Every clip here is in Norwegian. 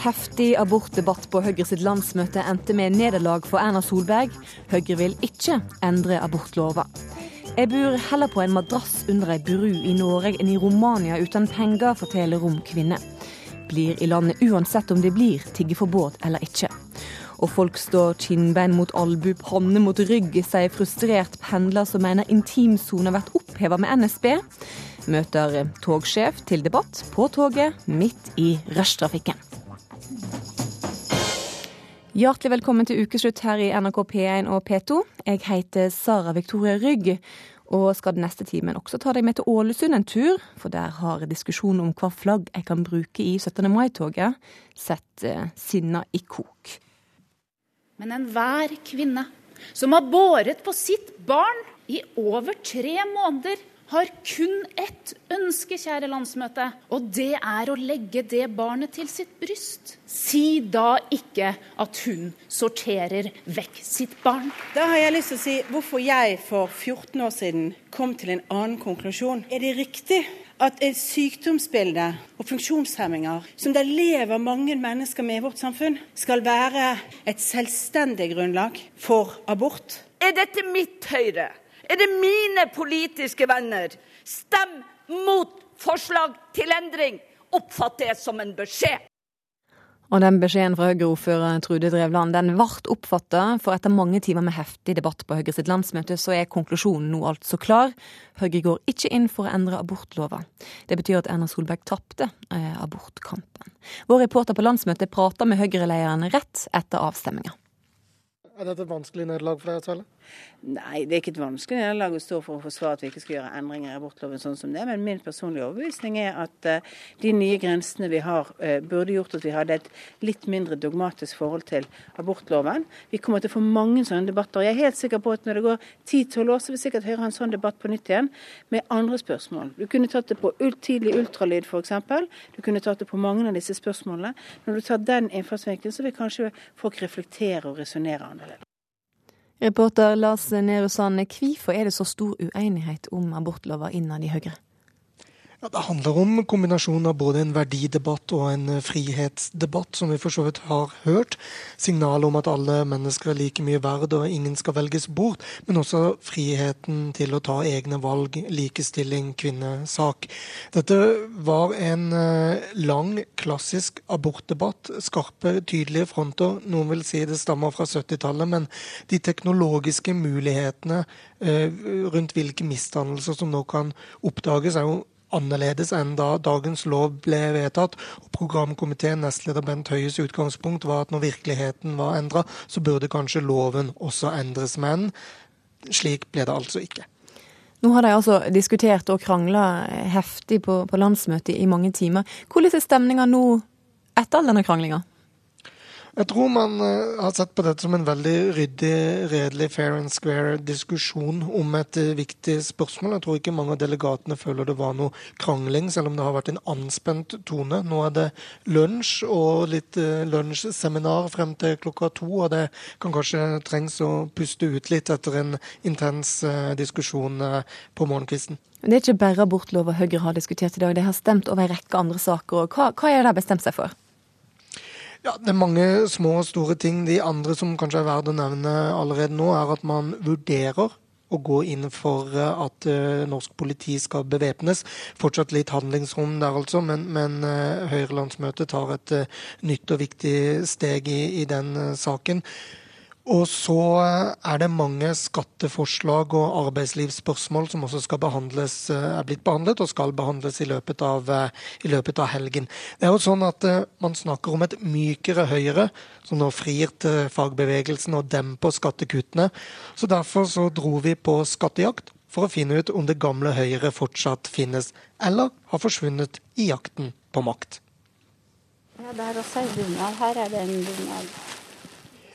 heftig abortdebatt på Høyre sitt landsmøte endte med nederlag for Erna Solberg. Høyre vil ikke endre abortlova. Jeg bor heller på en madrass under ei bru i Norge enn i Romania uten penger, forteller romkvinne. Blir i landet uansett om det blir tiggeforbud eller ikke. Og folk står kinnbein mot albu, panne mot rygg, sier frustrert pendler som mener intimsona blir oppheva med NSB møter togsjef til debatt på toget midt i rushtrafikken. Hjertelig velkommen til ukeslutt her i NRK P1 og P2. Jeg heter Sara Victoria Rygg, og skal den neste timen også ta deg med til Ålesund en tur. For der har diskusjonen om hva flagg jeg kan bruke i 17. mai-toget, sett eh, sinna i kok. Men enhver kvinne som har båret på sitt barn i over tre måneder, har kun ett ønske, kjære landsmøte, og det er å legge det barnet til sitt bryst. Si da ikke at hun sorterer vekk sitt barn. Da har jeg lyst til å si hvorfor jeg for 14 år siden kom til en annen konklusjon. Er det riktig at et sykdomsbilde og funksjonshemminger som det lever mange mennesker med i vårt samfunn, skal være et selvstendig grunnlag for abort? Er dette mitt Høyre? Er det mine politiske venner? Stem mot forslag til endring! Oppfatt som en beskjed. Og den beskjeden fra Høyre-ordfører Trude Drevland den ble oppfatta, for etter mange timer med heftig debatt på Høyre sitt landsmøte, så er konklusjonen nå altså klar. Høyre går ikke inn for å endre abortlova. Det betyr at Erna Solberg tapte eh, abortkampen. Vår reporter på landsmøtet prata med Høyre-lederen rett etter avstemminga. Er dette et vanskelig nederlag for deg, Svelle? Nei, det er ikke et vanskelig nederlag å stå for å forsvare at vi ikke skal gjøre endringer i abortloven sånn som det. Men min personlige overbevisning er at uh, de nye grensene vi har, uh, burde gjort at vi hadde et litt mindre dogmatisk forhold til abortloven. Vi kommer til å få mange sånne debatter. Jeg er helt sikker på at når det går 10-12 år, så vil sikkert Høyre ha en sånn debatt på nytt igjen med andre spørsmål. Du kunne tatt det på tidlig ultralyd f.eks. Du kunne tatt det på mange av disse spørsmålene. Når du tar den innfallsvinkelen, så vil kanskje folk reflektere og resonnere annerledes. Reporter Lars Nehru Sand, hvorfor er det så stor uenighet om abortlova innad i Høyre? Ja, Det handler om kombinasjonen av både en verdidebatt og en eh, frihetsdebatt, som vi for så vidt har hørt. Signalet om at alle mennesker er like mye verd og ingen skal velges bort. Men også friheten til å ta egne valg, likestilling, kvinnesak. Dette var en eh, lang, klassisk abortdebatt. Skarpe, tydelige fronter. Noen vil si det stammer fra 70-tallet, men de teknologiske mulighetene eh, rundt hvilke misdannelser som nå kan oppdages, er jo annerledes enn da dagens lov ble vedtatt. og Programkomiteen, nestleder Bent Høies utgangspunkt var at når virkeligheten var endra, så burde kanskje loven også endres. Men slik ble det altså ikke. Nå har de altså diskutert og krangla heftig på, på landsmøtet i mange timer. Hvordan er stemninga nå etter all denne kranglinga? Jeg tror man uh, har sett på dette som en veldig ryddig, redelig, fair and square diskusjon om et uh, viktig spørsmål. Jeg tror ikke mange av delegatene føler det var noe krangling, selv om det har vært en anspent tone. Nå er det lunsj og litt uh, lunsjseminar frem til klokka to, og det kan kanskje trengs å puste ut litt etter en intens diskusjon på morgenkvisten. Det er ikke bare abortlov og Høyre har diskutert i dag, de har stemt over en rekke andre saker. Hva, hva er det de har bestemt seg for? Ja, Det er mange små og store ting. De andre som kanskje er verdt å nevne allerede nå, er at man vurderer å gå inn for eh, at uh, norsk politi skal bevæpnes. Fortsatt litt handlingsrom der, altså, men, men uh, Høyre-landsmøtet tar et nytt og viktig steg i, i den saken. Og så er det mange skatteforslag og arbeidslivsspørsmål som også skal behandles, eh, er blitt behandlet og skal behandles i løpet av, eh, i løpet av helgen. Det er jo sånn at eh, Man snakker om et mykere Høyre, som nå frir til fagbevegelsen og demper skattekuttene. Så Derfor så dro vi på skattejakt for å finne ut om det gamle Høyre fortsatt finnes, eller har forsvunnet i jakten på makt. Ja, Der også er bunad. Her er det en bunad.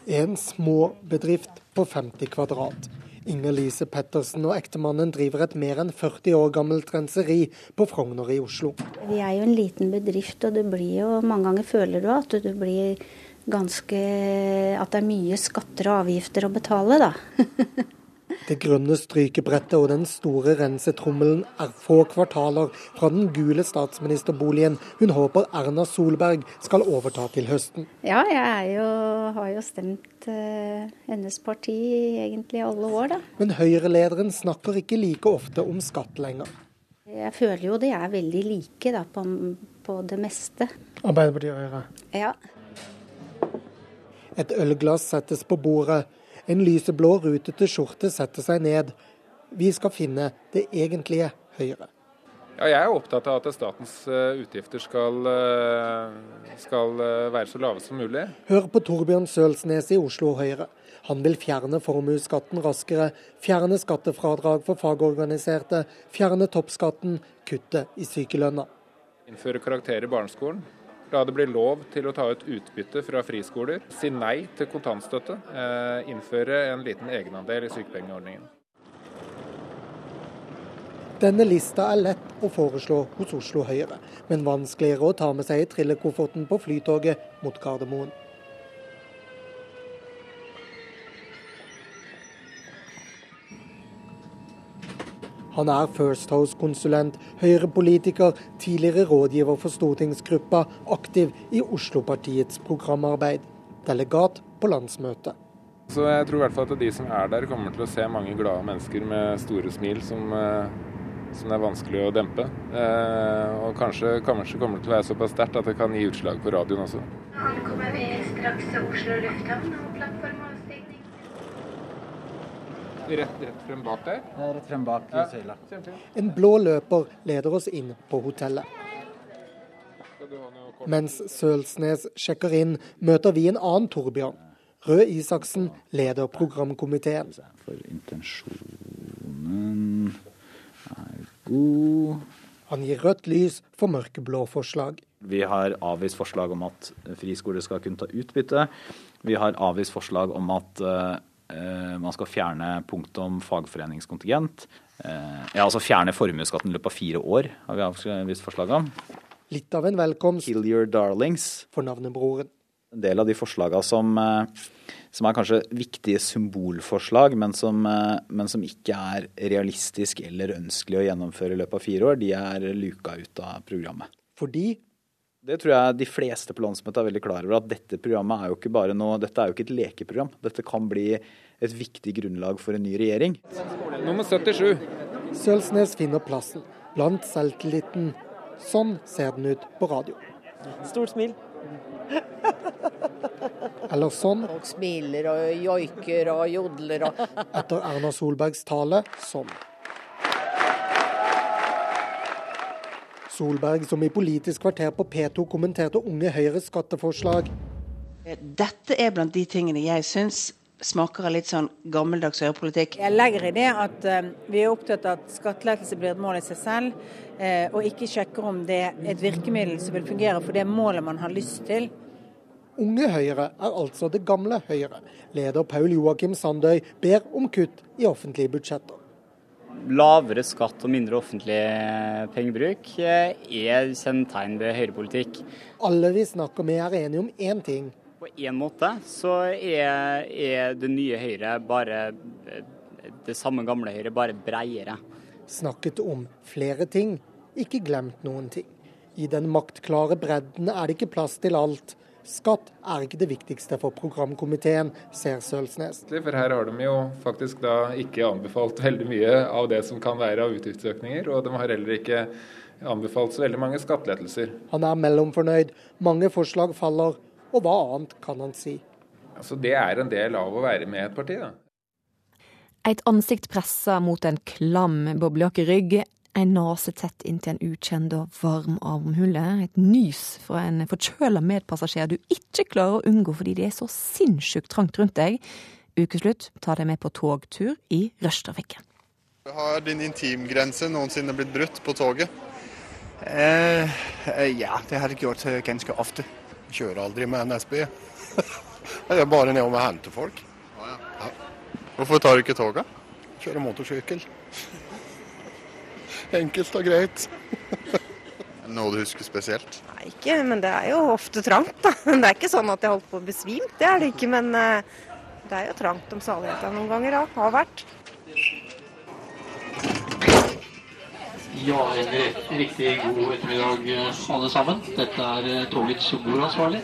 En små bedrift på 50 kvadrat. Inger-Lise Pettersen og ektemannen driver et mer enn 40 år gammelt renseri på Frogner i Oslo. Vi er jo en liten bedrift, og det blir jo mange ganger føler du at du blir ganske At det er mye skatter og avgifter å betale, da. Det grønne strykebrettet og den store rensetrommelen er få kvartaler fra den gule statsministerboligen hun håper Erna Solberg skal overta til høsten. Ja, jeg jo, har jo stemt uh, hennes parti egentlig alle år, da. Men Høyre-lederen snakker ikke like ofte om skatt lenger. Jeg føler jo de er veldig like da, på, på det meste. Arbeiderpartiet og Høyre? Ja. Et ølglass settes på bordet. En lyseblå, rutete skjorte setter seg ned. Vi skal finne det egentlige Høyre. Ja, jeg er opptatt av at statens eh, utgifter skal, eh, skal eh, være så lave som mulig. Hør på Torbjørn Sølsnes i Oslo Høyre. Han vil fjerne formuesskatten raskere, fjerne skattefradrag for fagorganiserte, fjerne toppskatten, kutte i sykelønna. Innføre karakter i barneskolen. La det bli lov til å ta ut utbytte fra friskoler. Si nei til kontantstøtte. Eh, innføre en liten egenandel i sykepengeordningen. Denne lista er lett å foreslå hos Oslo Høyre, men vanskeligere å ta med seg i trillekofferten på flytoget mot Gardermoen. Han er First House-konsulent, Høyre-politiker, tidligere rådgiver for stortingsgruppa, aktiv i Oslo-partiets programarbeid. Delegat på landsmøtet. Så jeg tror i hvert fall at de som er der, kommer til å se mange glade mennesker med store smil som, eh, som det er vanskelig å dempe. Eh, og kanskje, kanskje kommer det til å være såpass sterkt at det kan gi utslag på radioen også. Ankommer vi straks til Oslo lufthavn og plattform Rett, rett frem bak der? Ja, rett frem bak ja. søyla. En blå løper leder oss inn på hotellet. Mens Sølsnes sjekker inn, møter vi en annen Torbjørn. Røe Isaksen leder programkomiteen. For intensjonen er god. Han gir rødt lys for mørkeblå forslag. Vi har avvist forslag om at friskoler skal kunne ta utbytte. Vi har avvist forslag om at uh, Eh, man skal fjerne punktet om fagforeningskontingent. Eh, ja, altså fjerne formuesskatten i løpet av fire år, har vi avvist forslag om. Litt av en velkomst Kill your darlings. for navnebroren. En del av de forslagene som, eh, som, er kanskje viktige symbolforslag, men som, men som ikke er realistisk eller ønskelig å gjennomføre i løpet av fire år, de er luka ut av programmet. Fordi det tror jeg de fleste på landsmøtet er veldig klar over, at dette programmet er jo ikke bare noe, dette er jo ikke et lekeprogram. Dette kan bli et viktig grunnlag for en ny regjering. Nummer 77. Sølsnes finner plassen, blant selvtilliten. Sånn ser den ut på radio. Stort smil. Eller sånn. Folk smiler og joiker og jodler og Etter Erna Solbergs tale sånn. Solberg, som i Politisk kvarter på P2 kommenterte Unge Høyres skatteforslag. Dette er blant de tingene jeg syns smaker av litt sånn gammeldags høyrepolitikk. Jeg legger i det at uh, vi er opptatt av at skattelettelse blir et mål i seg selv, uh, og ikke sjekker om det er et virkemiddel som vil fungere for det målet man har lyst til. Unge Høyre er altså det gamle Høyre. Leder Paul Joakim Sandøy ber om kutt i offentlige budsjetter lavere skatt og mindre offentlig pengebruk er kjennetegn ved høyrepolitikk. Alle vi snakker med er enige om én ting. På én måte så er, er, det nye Høyre bare det samme gamle Høyre, bare breiere. Snakket om flere ting, ikke glemt noen ting. I den maktklare bredden er det ikke plass til alt. Skatt er ikke det viktigste for programkomiteen, ser Sølsnes. For her har de jo faktisk da ikke anbefalt veldig mye av det som kan være av utgiftsøkninger, og de har heller ikke anbefalt så veldig mange skattelettelser. Han er mellomfornøyd. Mange forslag faller, og hva annet kan han si? Altså, det er en del av å være med i et parti, da. Et ansikt pressa mot en klam boblejakkerygg en nase tett inntil en ukjent og varm armhule. Et nys fra en forkjøla medpassasjer du ikke klarer å unngå fordi det er så sinnssykt trangt rundt deg. Ukeslutt tar deg med på togtur i rushtrafikken. Har din intimgrense noensinne blitt brutt på toget? Uh, uh, ja, det har jeg gjort ganske ofte. Jeg kjører aldri med NSB. jeg er bare nede og henter folk. Ja. Hvorfor tar du ikke toget? Kjører motorsykkel. Enkelt og greit. Noe du husker spesielt? Nei, ikke, men det er jo ofte trangt, da. Det er ikke sånn at jeg holdt på å besvime, det er det ikke. Men eh, det er jo trangt om saligheta noen ganger, da. Har vært. Ja, en riktig god ettermiddag alle sammen. Dette er eh, togets bordansvarlig.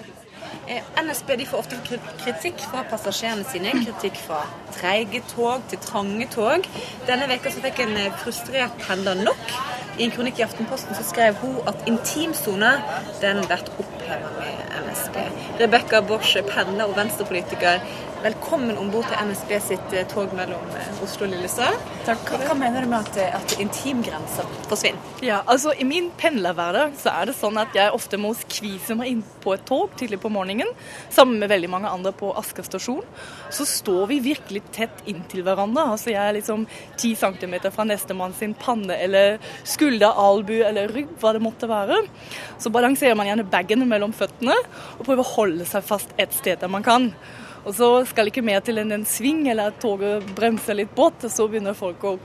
Eh, NSB de får ofte kritikk fra passasjerene sine. Kritikk fra treige tog til trange tog. Denne veka så fikk en eh, frustrert pendler nok. I en kronikk i Aftenposten så skrev hun at intimsone den blir oppheva med NSB. Rebekka Bosch, pendler og venstrepolitiker. Velkommen om bord til NSB sitt eh, tog mellom eh, Oslo og Lillestrøm. Hva, hva mener du med at, eh, at intimgrenser forsvinner? Ja, altså I min pendlerhverdag så er det sånn at jeg ofte må skvise meg inn på et tog tidlig på morgenen, sammen med veldig mange andre på Asker stasjon. Så står vi virkelig tett inntil hverandre. Altså Jeg er liksom ti centimeter fra nestemann sin panne eller skulder, albu eller rygg, hva det måtte være. Så balanserer man gjerne bagen mellom føttene og prøver å holde seg fast et sted der man kan. Og så skal ikke mer til enn en sving eller at toget bremser litt brått, så begynner folk å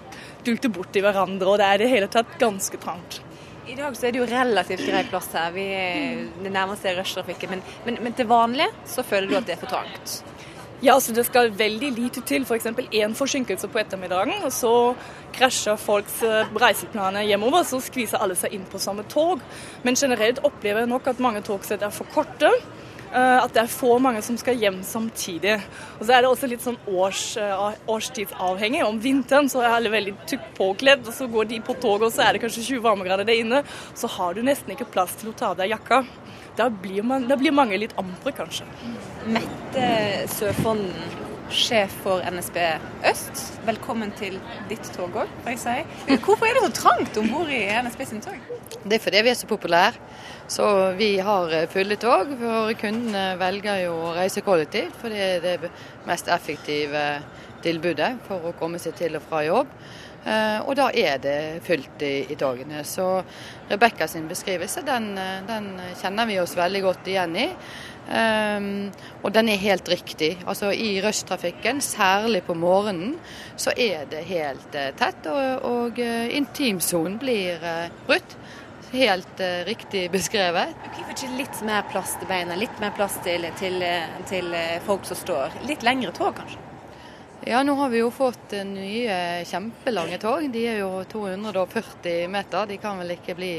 dulte bort i hverandre, og det er i det hele tatt ganske trangt. I dag så er det jo relativt grei plass her. Vi det nærmer seg rushtrafikken. Men, men, men, til vanlig så føler du at det er for trangt? Ja, så det skal veldig lite til. F.eks. For én forsinkelse på ettermiddagen, og så krasjer folks eh, reiseplaner hjemover. Så skviser alle seg inn på samme tog. Men generelt opplever jeg nok at mange togsett er for korte. Eh, at det er få mange som skal hjem samtidig. Og så er det også litt sånn års, eh, årstidsavhengig. Om vinteren så er alle veldig tykt påkledd, og så går de på toget, og så er det kanskje 20 varmegrader der inne. Så har du nesten ikke plass til å ta av deg jakka. Da blir, man, da blir mange litt andre, kanskje. Mette Søfonden, sjef for NSB Øst. Velkommen til ditt tog òg, får jeg si. Hvorfor er det så trangt om bord i NSB sin tog? Det er fordi vi er så populære. Så vi har eh, fulle tog, for kundene velger jo å reise kollektivt. For det er det mest effektive tilbudet for å komme seg til og fra jobb. Eh, og da er det fullt i, i dagene. Så Rebekka sin beskrivelse den, eh, den, kjenner vi oss veldig godt igjen i. Um, og den er helt riktig. Altså I rushtrafikken, særlig på morgenen, så er det helt uh, tett. Og, og uh, intimsonen blir uh, brutt. Helt riktig beskrevet. Hvorfor ikke litt mer plass til beina, litt mer plass til, til, til, folk som står? Litt lengre tog, kanskje? Ja, nå har vi jo fått nye kjempelange tog. De er jo 240 meter. De kan vel ikke bli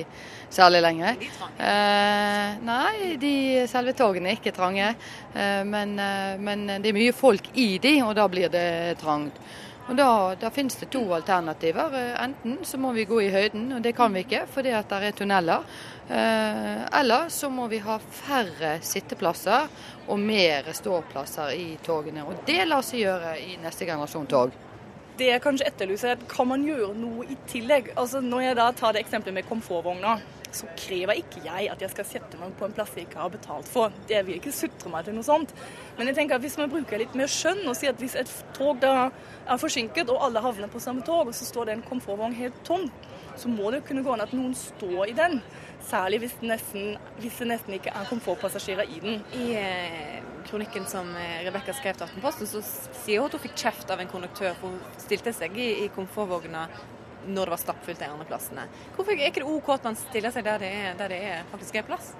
særlig lenge. Eh, nei, de, selve togene er ikke trange. Eh, men, eh, men det er mye folk i de, og da blir det trangt. Og Da, da finnes det to alternativer. Eh, enten så må vi gå i høyden, og det kan vi ikke fordi at det er tunneler. Eh, eller så må vi ha færre sitteplasser og mer ståplasser i togene. Og det lar seg gjøre i neste generasjon tog. Det jeg kanskje etterlyser, er kan man gjøre noe i tillegg? Altså Når jeg da tar det eksempelet med komfortvogna så krever ikke jeg at jeg skal sette meg på en plass jeg ikke har betalt for. Jeg vil ikke sutre meg til noe sånt. Men jeg tenker at hvis man bruker litt mer skjønn og sier at hvis et tog da er forsinket, og alle havner på samme tog, og så står det en komfortvogn helt tom, så må det kunne gå an at noen står i den. Særlig hvis det nesten, hvis det nesten ikke er komfortpassasjerer i den. I eh, kronikken som eh, Rebekka skrev til Aftenposten, så sier hun at hun fikk kjeft av en konduktør for hun stilte seg i, i komfortvogna når det var stappfullt de andre plassene. Hvorfor er ikke det OK at man stiller seg der det, er, der det er, faktisk er plass?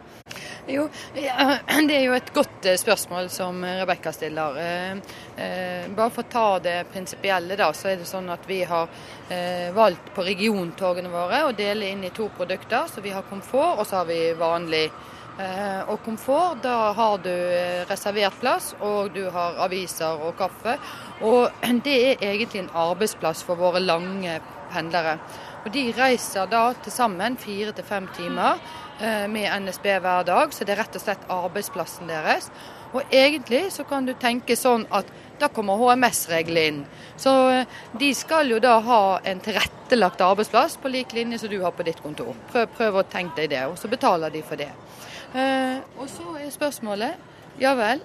Jo, Det er jo et godt eh, spørsmål som Rebekka stiller. Eh, eh, bare for å ta det prinsipielle, da, så er det sånn at vi har valgt på regiontogene våre å dele inn i to produkter. Så vi har komfort, og så har vi vanlig. Og komfort, da har du reservert plass, og du har aviser og kaffe. Og det er egentlig en arbeidsplass for våre lange pendlere. Og De reiser da til sammen fire til fem timer med NSB hver dag, så det er rett og slett arbeidsplassen deres. Og egentlig så kan du tenke sånn at da kommer HMS-reglene inn. Så eh, de skal jo da ha en tilrettelagt arbeidsplass på lik linje som du har på ditt kontor. Prøv, prøv å tenke deg det, og så betaler de for det. Eh, og så er spørsmålet ja vel,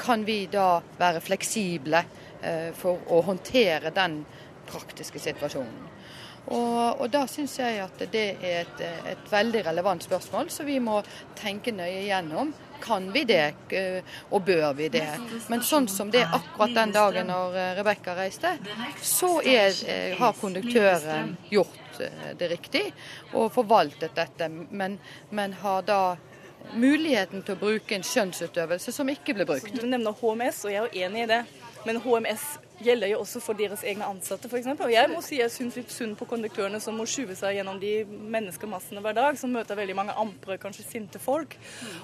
kan vi da være fleksible eh, for å håndtere den praktiske situasjonen? Og, og da syns jeg at det er et, et, veldig relevant spørsmål, så vi må tenke nøye gjennom. Kan vi det, og bør vi det? Men sånn som det er akkurat den dagen når eh, Rebekka reiste, så er, eh, har konduktøren gjort eh, det riktig og forvaltet dette, men, men har da muligheten til å bruke en skjønnsutøvelse som ikke ble brukt. Du nevner HMS, og jeg er jo enig i det. Men HMS gjelder jo også for deres egne ansatte, f.eks. Og jeg må si jeg syns litt synd på konduktørene som må skyve seg gjennom de menneskemassene hver dag, som møter veldig mange ampre, kanskje sinte folk.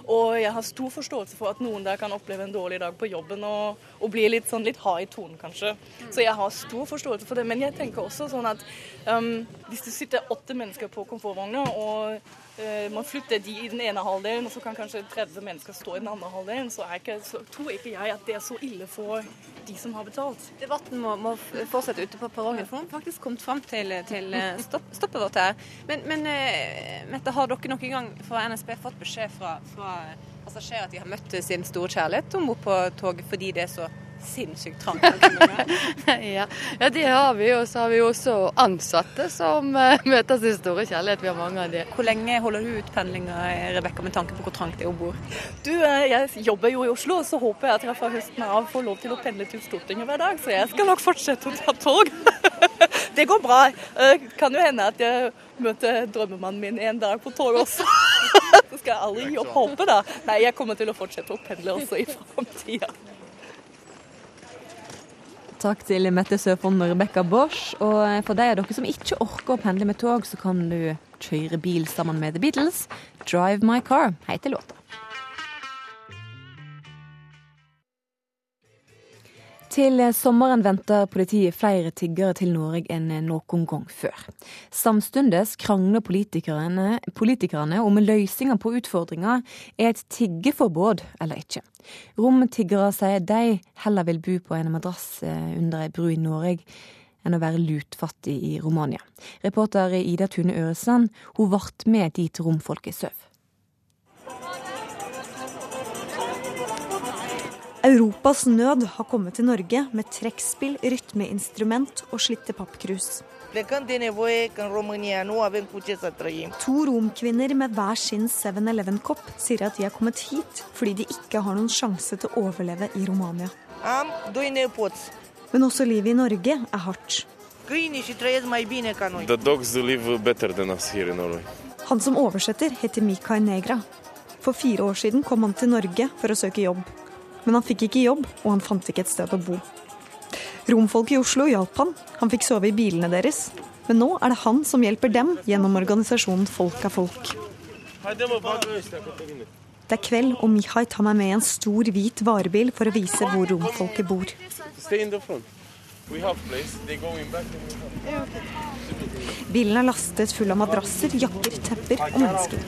Og jeg har stor forståelse for at noen der kan oppleve en dårlig dag på jobben og, og bli litt, sånn, litt hard i tonen, kanskje. Så jeg har stor forståelse for det. Men jeg tenker også sånn at um, hvis det sitter åtte mennesker på komfortvogna, og man flytter de i den ene halvdelen, og så kan kanskje 30 mennesker stå i den andre halvdelen, så, ikke, så tror ikke jeg at det er så ille for de som har betalt. Debatten må, må fortsette ute på perrongen, for hun har faktisk kommet fram til, til eh, stopp, stoppet vårt her. Men, men uh, Mette, har dere noen gang fra NSB fått beskjed fra, fra passasjerer at de har møtt sin store kjærlighet om bord på toget fordi det er så sinnssykt trangt. ja. ja, det har vi. Og så har vi også ansatte som uh, møter sin store kjærlighet. Vi har mange av de. Hvor lenge holder du ut pendlinga, Rebekka, med tanke på hvor trangt det er om bord? Du, uh, jeg jobber jo i Oslo, så håper jeg at jeg fra høsten av får lov til å pendle til Stortinget hver dag. Så jeg skal nok fortsette å ta tog. det går bra. Uh, kan jo hende at jeg møter drømmemannen min en dag på tog også. så skal jeg aldri gi opp håpet, da. Nei, jeg kommer til å fortsette å pendle også i framtida. Takk til Mette Søfond og Rebekka Bosch. Og for de av dere som ikke orker å pendle med tog, så kan du kjøre bil sammen med The Beatles. 'Drive My Car' heter låta. Til sommeren venter politiet flere tiggere til Norge enn noen gang før. Samtidig krangler politikerne, politikerne om løsninga på utfordringa er et tiggeforbud eller ikke. Romtiggere sier de heller vil bo på en madrass eh, under ei bru i Norge enn å være lutfattig i Romania. Reporter Ida Tune Øresand hun ble med dit romfolket sov. Europas nød har kommet til Norge med trekkspill, rytmeinstrument og slitte pappkrus. To romkvinner med hver sin 7-Eleven-kopp sier at de er kommet hit fordi de ikke har noen sjanse til å overleve i Romania. Men også livet i Norge er hardt. Han som oversetter, heter Mikael Negra. For fire år siden kom han til Norge for å søke jobb. Men han fikk ikke jobb, og han fant ikke et sted å bo. Romfolk i Oslo hjalp han, han fikk sove i bilene deres. Men nå er det han som hjelper dem gjennom organisasjonen Folk er folk. Det er kveld, og Mihai tar meg med i en stor, hvit varebil for å vise hvor romfolket bor. Bilen er lastet full av madrasser, jakker, tepper og mennesker.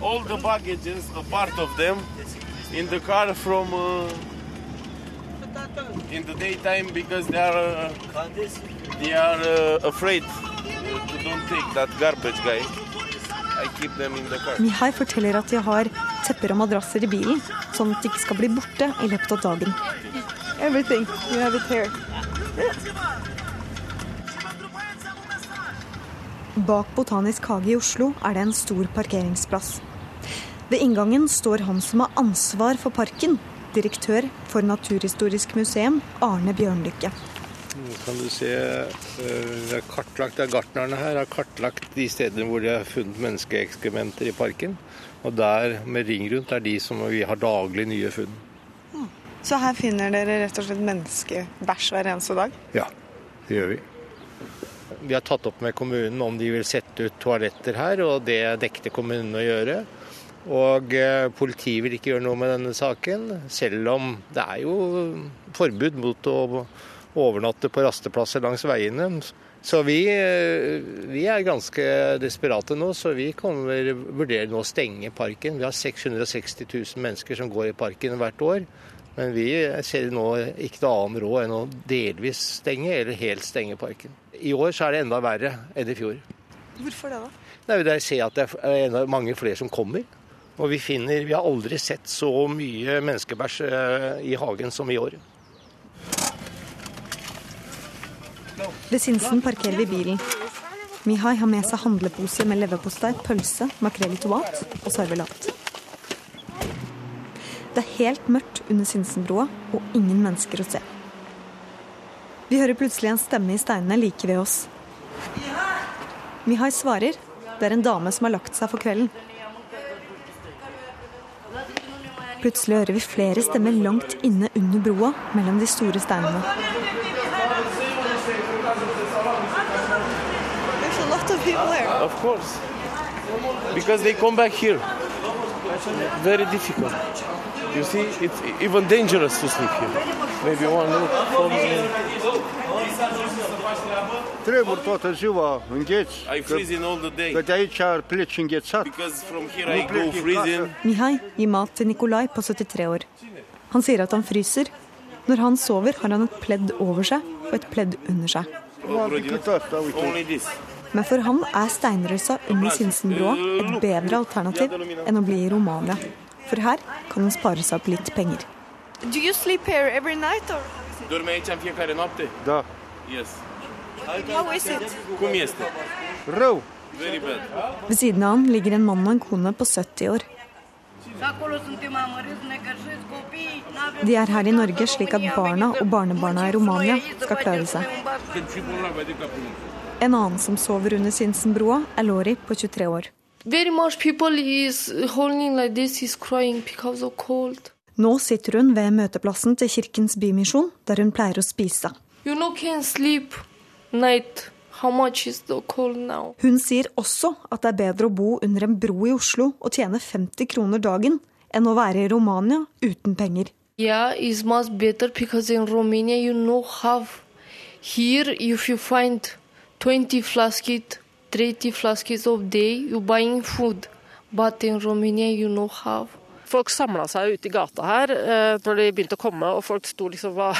All the baggages, a part of them, in the car from uh, in the daytime because they are uh, they are uh, afraid to don't take that garbage guy. I keep them in the car. Mihai forteller at de har tepper og madrasser i bilen, sånn at de ikke skal bli borte i løpet av dagen. Everything. You have it here. Bak Botanisk hage i Oslo er det en stor parkeringsplass. Ved inngangen står han som har ansvar for parken, direktør for Naturhistorisk museum, Arne Bjørnlykke. Kan du se, vi har kartlagt, Gartnerne her har kartlagt de stedene hvor de har funnet menneskeekskrementer i parken. Og der med ring rundt er de som vi har daglig nye funn. Så her finner dere rett og slett menneskebæsj hver eneste dag? Ja, det gjør vi. Vi har tatt opp med kommunen om de vil sette ut toaletter her, og det dekte kommunen å gjøre. Og eh, politiet vil ikke gjøre noe med denne saken, selv om det er jo forbud mot å overnatte på rasteplasser langs veiene. Så vi, eh, vi er ganske desperate nå, så vi kommer vurdere nå å stenge parken. Vi har 660 000 mennesker som går i parken hvert år. Men vi ser nå ikke noe annet råd enn å delvis stenge eller helt stenge parken. I år så er det enda verre enn i fjor. Hvorfor det, da? Nei, det ser at det er enda mange flere som kommer. Og vi finner Vi har aldri sett så mye menneskebæsj eh, i hagen som i år. Ved Sinsen parkerer vi bilen. Mihai har med seg handlepose med leverpostei, pølse, makrell i tomat og servelat. Det er helt mørkt under Sinsenbroa og ingen mennesker å se. Vi hører plutselig en stemme i steinene like ved oss. Mihai svarer. Det er en dame som har lagt seg for kvelden. Plutselig hører vi flere stemmer langt inne under broa mellom de store steinene. There's a lot of people here. Of course. Because they come back here. Very difficult. You see, it's even dangerous to sleep here. Maybe one look from Trebuie toată ziua îngheți. I freezing all the day. Că de aici pleci înghețat. Because from here I go freezing. Mihai gir mat til Nikolai på 73 år. Han sier at han fryser. Når han sover, har han et pledd over seg og et pledd under seg. Men for ham er steinrøysa under Sinsenbrua et bedre alternativ enn å bli i Romania. For her kan han spare seg opp litt penger. Do you sleep here every night or Dorme aici în fiecare noapte? Da. Yes. how is it? Cum este? Rău. Very bad. Ved siden av ham ligger en mann og en kone på 70 år. De er her i Norge slik at barna og barnebarna i Romania skal klare seg. En annen som sover under Sinsenbroa, er Lori på 23 år. Very much people is holding like this is crying because of cold. Nå sitter hun ved møteplassen til Kirkens Bymisjon, der hun pleier å spise. You know can't sleep night. How much is the cold now? Hun sier også at det er bedre å bo under en bro i Oslo og tjene 50 kroner dagen, enn å være i Romania uten penger. Yeah, it's much better because in Romania you know have. Here if you find 20 flasks, 30 flasks of day, you buying food. But in Romania you know have. Folk samla seg ute i gata her eh, når de begynte å komme, og folk sto liksom hva,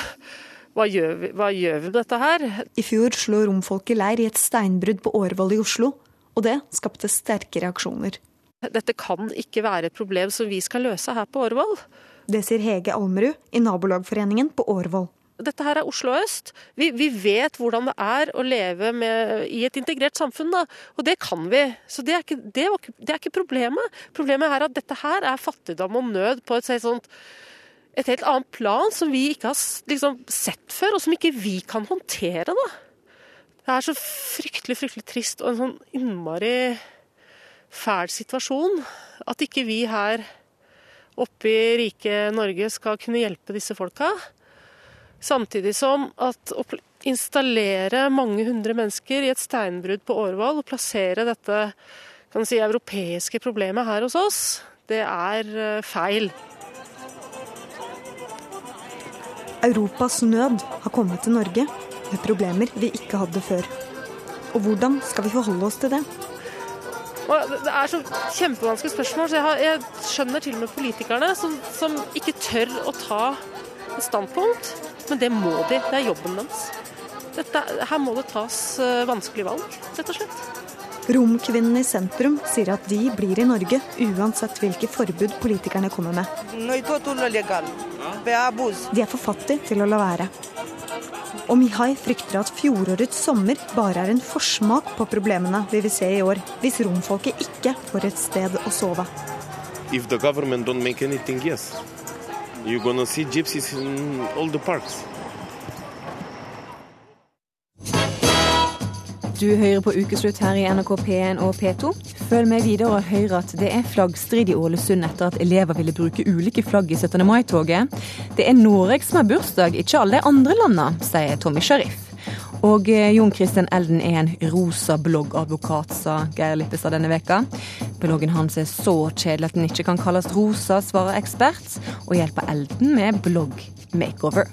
hva, gjør vi, hva gjør vi med dette her? I fjor slo romfolket leir i et steinbrudd på Årvoll i Oslo, og det skapte sterke reaksjoner. Dette kan ikke være et problem som vi skal løse her på Årvoll. Det sier Hege Almerud i Nabolagforeningen på Årvoll. Dette her er Oslo øst. Vi, vi vet hvordan det er å leve med, i et integrert samfunn, da. og det kan vi. Så det er, ikke, det, var, det er ikke problemet. Problemet er at dette her er fattigdom og nød på et, sånt, et helt annet plan som vi ikke har liksom, sett før, og som ikke vi kan håndtere. da. Det er så fryktelig, fryktelig trist og en sånn innmari fæl situasjon at ikke vi her oppe i rike Norge skal kunne hjelpe disse folka. Samtidig som at å installere mange hundre mennesker i et steinbrudd på Årvoll og plassere dette kan si, europeiske problemet her hos oss, det er eh, feil. Europas nød har kommet til Norge med problemer vi ikke hadde før. Og hvordan skal vi forholde oss til det? Det- det er så kjempevanskelige spørsmål, så jeg, har, jeg skjønner til og med politikerne som, som ikke tør å ta et standpunkt. Men det må de. Det er jobben deres. Dette, her må det tas eh, vanskelige valg, rett og slett. Romkvinnene i sentrum sier at de blir i Norge uansett hvilke forbud politikerne kommer med. De er for fattige til å la være. Og Mihai frykter at fjorårets sommer bare er en forsmak på problemene vi vil se i år, hvis romfolket ikke får et sted å sove. If the government don't make anything, yes. You're gonna see gypsies in all the parks. Du hører på Ukeslutt her i NRK P1 og P2. Følg med videre og hør at det er flaggstrid i Ålesund etter at elever ville bruke ulike flagg i 17. mai-toget. Det er Norge som har bursdag, ikke alle andre landene, sier Tommy Sharif. Og eh, Jon Christian Elden er en rosa bloggadvokat, sa Geir Lippestad denne veka. Bloggen hans er så kjedelig at den ikke kan kalles rosa, svarer ekspert, og hjelper Elden med blogg-makeover.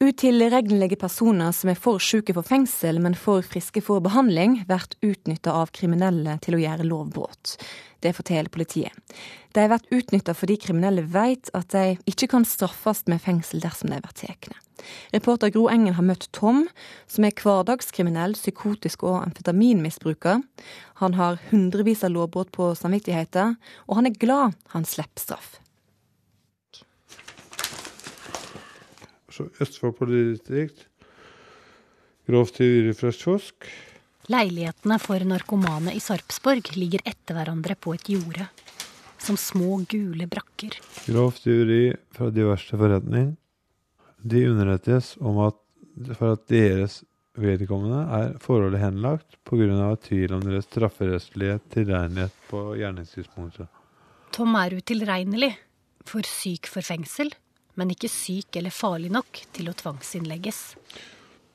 Utilregnelige personer som er for syke for fengsel, men for friske for behandling, blir utnytta av kriminelle til å gjøre lovbrudd. Det forteller politiet. De blir utnytta fordi kriminelle vet at de ikke kan straffes med fengsel dersom de blir tatt. Reporter Gro Engen har møtt Tom, som er hverdagskriminell, psykotisk og amfetaminmisbruker. Han har hundrevis av lovbrudd på samvittigheten, og han er glad han slipper straff. Så Østfold politidistrikt. Grovt tyveri fra kiosk. Leilighetene for narkomane i Sarpsborg ligger etter hverandre på et jorde. Som små, gule brakker. Grovt juri fra diverse forretning. De underrettes om at for at deres vedkommende er forholdet henlagt pga. tvil om deres strafferettslige tilregnelighet på gjerningstidspunktet. Tom er utilregnelig, for syk for fengsel, men ikke syk eller farlig nok til å tvangsinnlegges.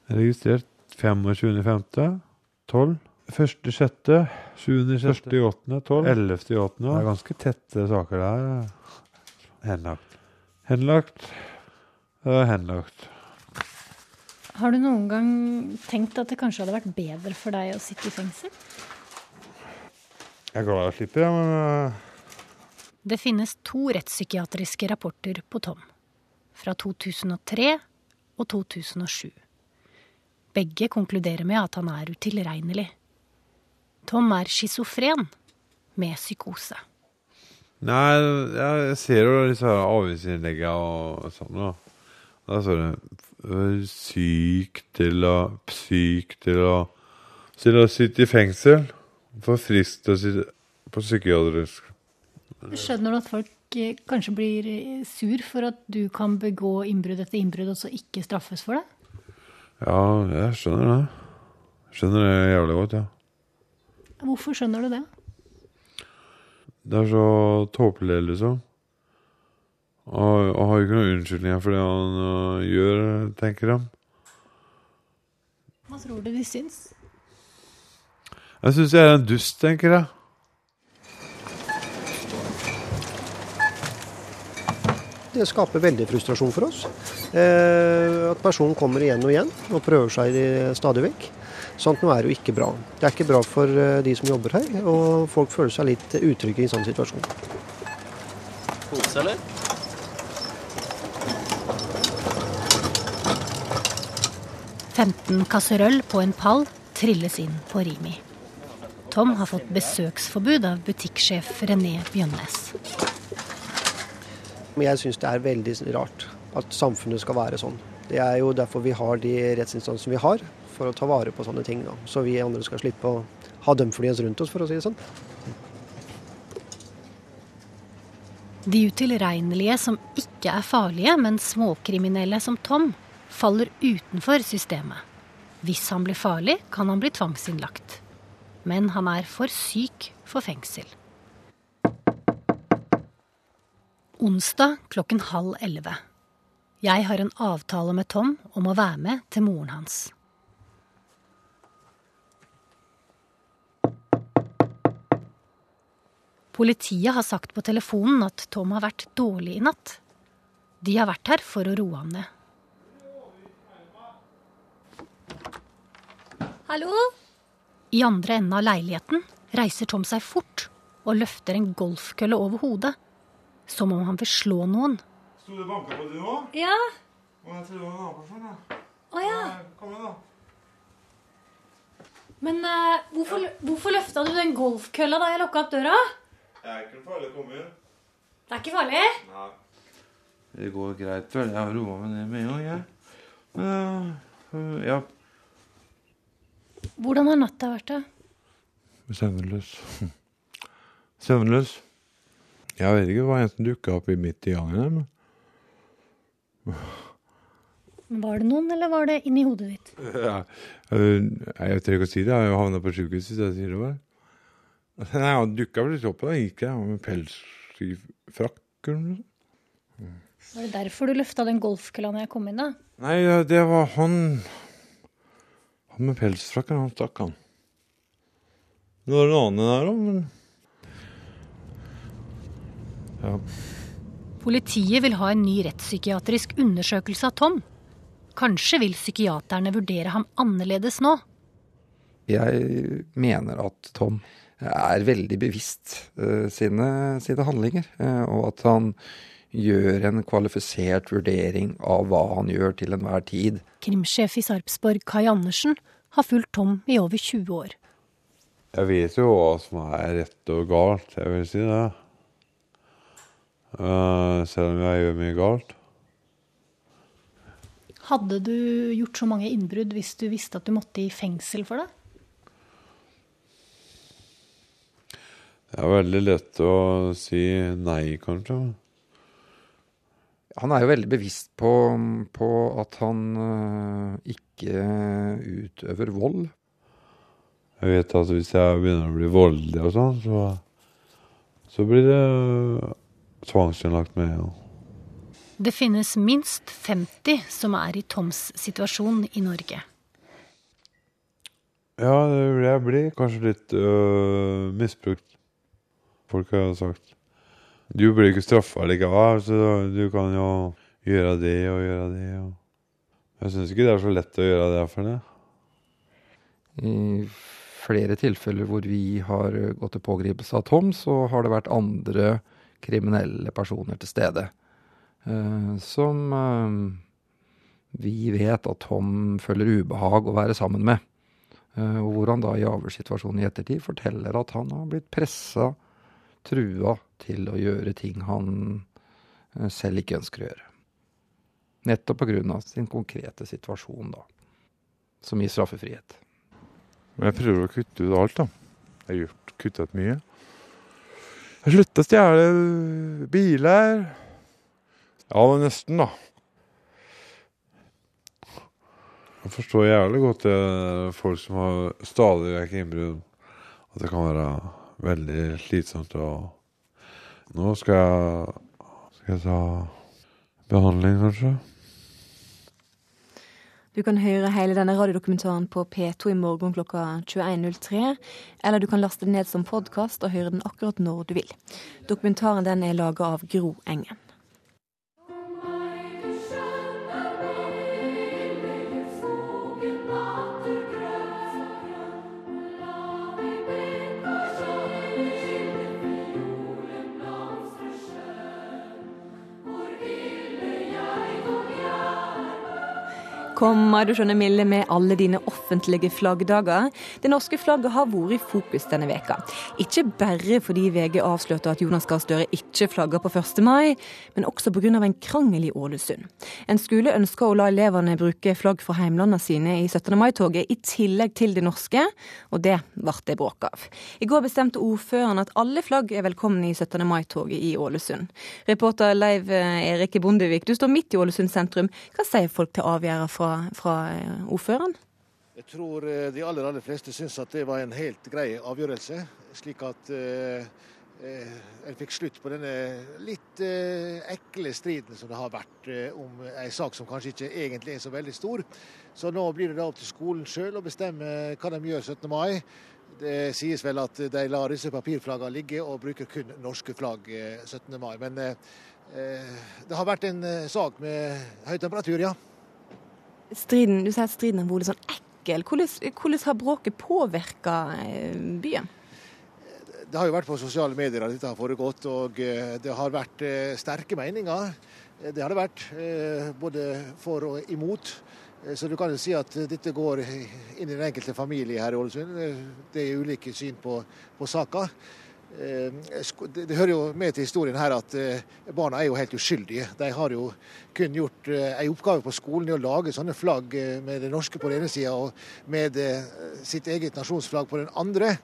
Registrert 25.5. 12. 1.6., 7.6., 1.8., 12., 11.8. Det er ganske tette saker der. Henlagt. Henlagt. Det er henlagt. Har du noen gang tenkt at det kanskje hadde vært bedre for deg å sitte i fengsel? Jeg er glad jeg slipper, men øh, Det finnes to rettspsykiatriske rapporter på Tom. Fra 2003 og 2007. Begge konkluderer med at han er utilregnelig. Tom er schizofren med psykose. Nei, jeg ser jo disse avisinnleggene og sånn. da. Da står det syk til å Psyk til å Til å sitte i fengsel. For frisk til å sitte på psykiatrisk. Skjønner du at folk eh, kanskje blir eh, sur for at du kan begå innbrudd etter innbrudd og så ikke straffes for det? Ja, jeg skjønner det. Skjønner det jævlig godt, ja. Hvorfor skjønner du det? Det er så tåpelig, liksom. Og, og har ikke noen unnskyldninger for det han øh, gjør, tenker han. Hva tror du de syns? Jeg syns jeg er en dust, tenker jeg. Det skaper veldig frustrasjon for oss. Eh, at personen kommer igjen og igjen og prøver seg stadig vekk. Sånt nå er jo ikke bra. Det er ikke bra for eh, de som jobber her, og folk føler seg litt utrygge i en sånn situasjon. Pose, eller? «15 kasserøll på en pall trilles inn på Rimi. Tom har fått besøksforbud av butikksjef René Bjønnes. Men jeg syns det er veldig rart at samfunnet skal være sånn. Det er jo derfor vi har de rettsinstansene vi har, for å ta vare på sånne ting. Da. Så vi andre skal slippe å ha dømflyet rundt oss, for å si det sånn. De utilregnelige som ikke er farlige, men småkriminelle som Tom, faller utenfor systemet. Hvis han blir farlig, kan han bli tvangsinnlagt. Men han er for syk for fengsel. Onsdag klokken halv elleve. Jeg har en avtale med Tom om å være med til moren hans. Politiet har sagt på telefonen at Tom har vært dårlig i natt. De har vært her for å roe ham ned. Hallo? I andre enden av leiligheten reiser Tom seg fort og løfter en golfkølle over hodet. Som om han vil slå noen. Sto du og banka på du òg? Ja. Å, jeg tror det var naboen. jeg. Å ja. Kom igjen, da. Men eh, hvorfor, hvorfor løfta du den golfkølla da jeg lukka opp døra? Det er ikke farlig å komme inn. Det er ikke farlig? Nei. Det går greit, vel. Jeg har roa meg ned med en gang, jeg. Men øh, ja, Hvordan har natta vært, da? søvnløs. Søvnløs. Jeg vet ikke det var en som dukka opp i midt i gangen her, Var det noen, eller var det inni hodet ditt? ja, øh, Jeg tør ikke å si det. Jeg har jo havna på sjukehus hvis jeg sier det. Var. Nei, Han dukka plutselig opp, da gikk jeg med pels i frakk. eller noe sånt. Var det derfor du løfta den golfkølla når jeg kom inn, da? Nei, det var han Han med pelsfrakken, han stakk, han. Det var en annen der òg, men Ja. Politiet vil ha en ny rettspsykiatrisk undersøkelse av Tom. Kanskje vil psykiaterne vurdere ham annerledes nå. Jeg mener at Tom er veldig bevisst uh, sine, sine handlinger, uh, og at han gjør en kvalifisert vurdering av hva han gjør til enhver tid. Krimsjef i Sarpsborg, Kai Andersen, har fulgt Tom i over 20 år. Jeg vet jo hva som er rett og galt, jeg vil si det. Eh, selv om jeg gjør mye galt. Hadde du gjort så mange innbrudd hvis du visste at du måtte i fengsel for det? Det er veldig lett å si nei, kanskje. Han er jo veldig bevisst på, på at han ikke ikke utøver vold. Jeg vet at hvis jeg begynner å bli voldelig og sånn, så, så blir det tvangsinnlagt med. Ja. Det finnes minst 50 som er i Toms situasjon i Norge. Ja, jeg blir kanskje litt øh, misbrukt. Folk har sagt Du blir ikke straffa likevel, så du kan jo gjøre det og gjøre det. Og. Jeg syns ikke det er så lett å gjøre det for det. I flere tilfeller hvor vi har gått til pågripelse av Tom, så har det vært andre kriminelle personer til stede. Uh, som uh, vi vet at Tom føler ubehag å være sammen med. Uh, og hvor han da i avhørssituasjonen i ettertid forteller at han har blitt pressa, trua, til å gjøre ting han selv ikke ønsker å gjøre. Nettopp pga. sin konkrete situasjon, da. Som gir straffefrihet. Men jeg prøver å kutte ut alt, da. Jeg har gjort, kuttet mye. Jeg slutta å stjele biler. Ja, nesten, da. Jeg forstår jævlig godt det folk som har stadig vekk innbrudd. At det kan være veldig slitsomt. Og nå skal jeg, skal jeg ta behandling, kanskje. Du kan høre hele denne radiodokumentaren på P2 i morgen klokka 21.03. Eller du kan laste den ned som podkast og høre den akkurat når du vil. Dokumentaren den er laga av Gro Engen. Kommer du skjønner Mille med alle dine offentlige flaggdager. Det norske flagget har vært i fokus denne veka. Ikke bare fordi VG avslørte at Jonas Gahr Støre ikke flagger på 1. mai, men også pga. en krangel i Ålesund. En skole ønsker å la elevene bruke flagg fra heimlandene sine i 17. mai-toget, i tillegg til det norske, og det ble det bråk av. I går bestemte ordføreren at alle flagg er velkomne i 17. mai-toget i Ålesund. Reporter Leiv Erik Bondevik, du står midt i Ålesund sentrum. Hva sier folk til avgjørelsen fra fra, fra eh, ordføreren? Jeg tror eh, de aller, aller fleste syns at det var en helt grei avgjørelse. Slik at eh, eh, en fikk slutt på denne litt eh, ekle striden som det har vært eh, om en sak som kanskje ikke egentlig er så veldig stor. Så nå blir det da opp til skolen sjøl å bestemme hva de gjør 17. mai. Det sies vel at de lar disse papirflaggene ligge og bruker kun norske flagg 17. mai. Men det har vært en sak med høy temperatur, ja striden, du sier at striden har vært sånn ekkel. Hvordan, hvordan har bråket påvirka eh, byen? Det har jo vært på sosiale medier at dette har foregått, og eh, det har vært eh, sterke meninger. Det har det vært, både for og imot. Så du kan jo si at dette går inn i den enkelte familie her i Ålesund. Det er ulike syn på, på saka. Eh, det hører jo med til historien her at eh, barna er jo helt uskyldige. De har jo kun gjort eh, en oppgave på skolen i å lage sånne flagg med det norske på den ene sida og med sitt eget nasjonsflagg på den andre.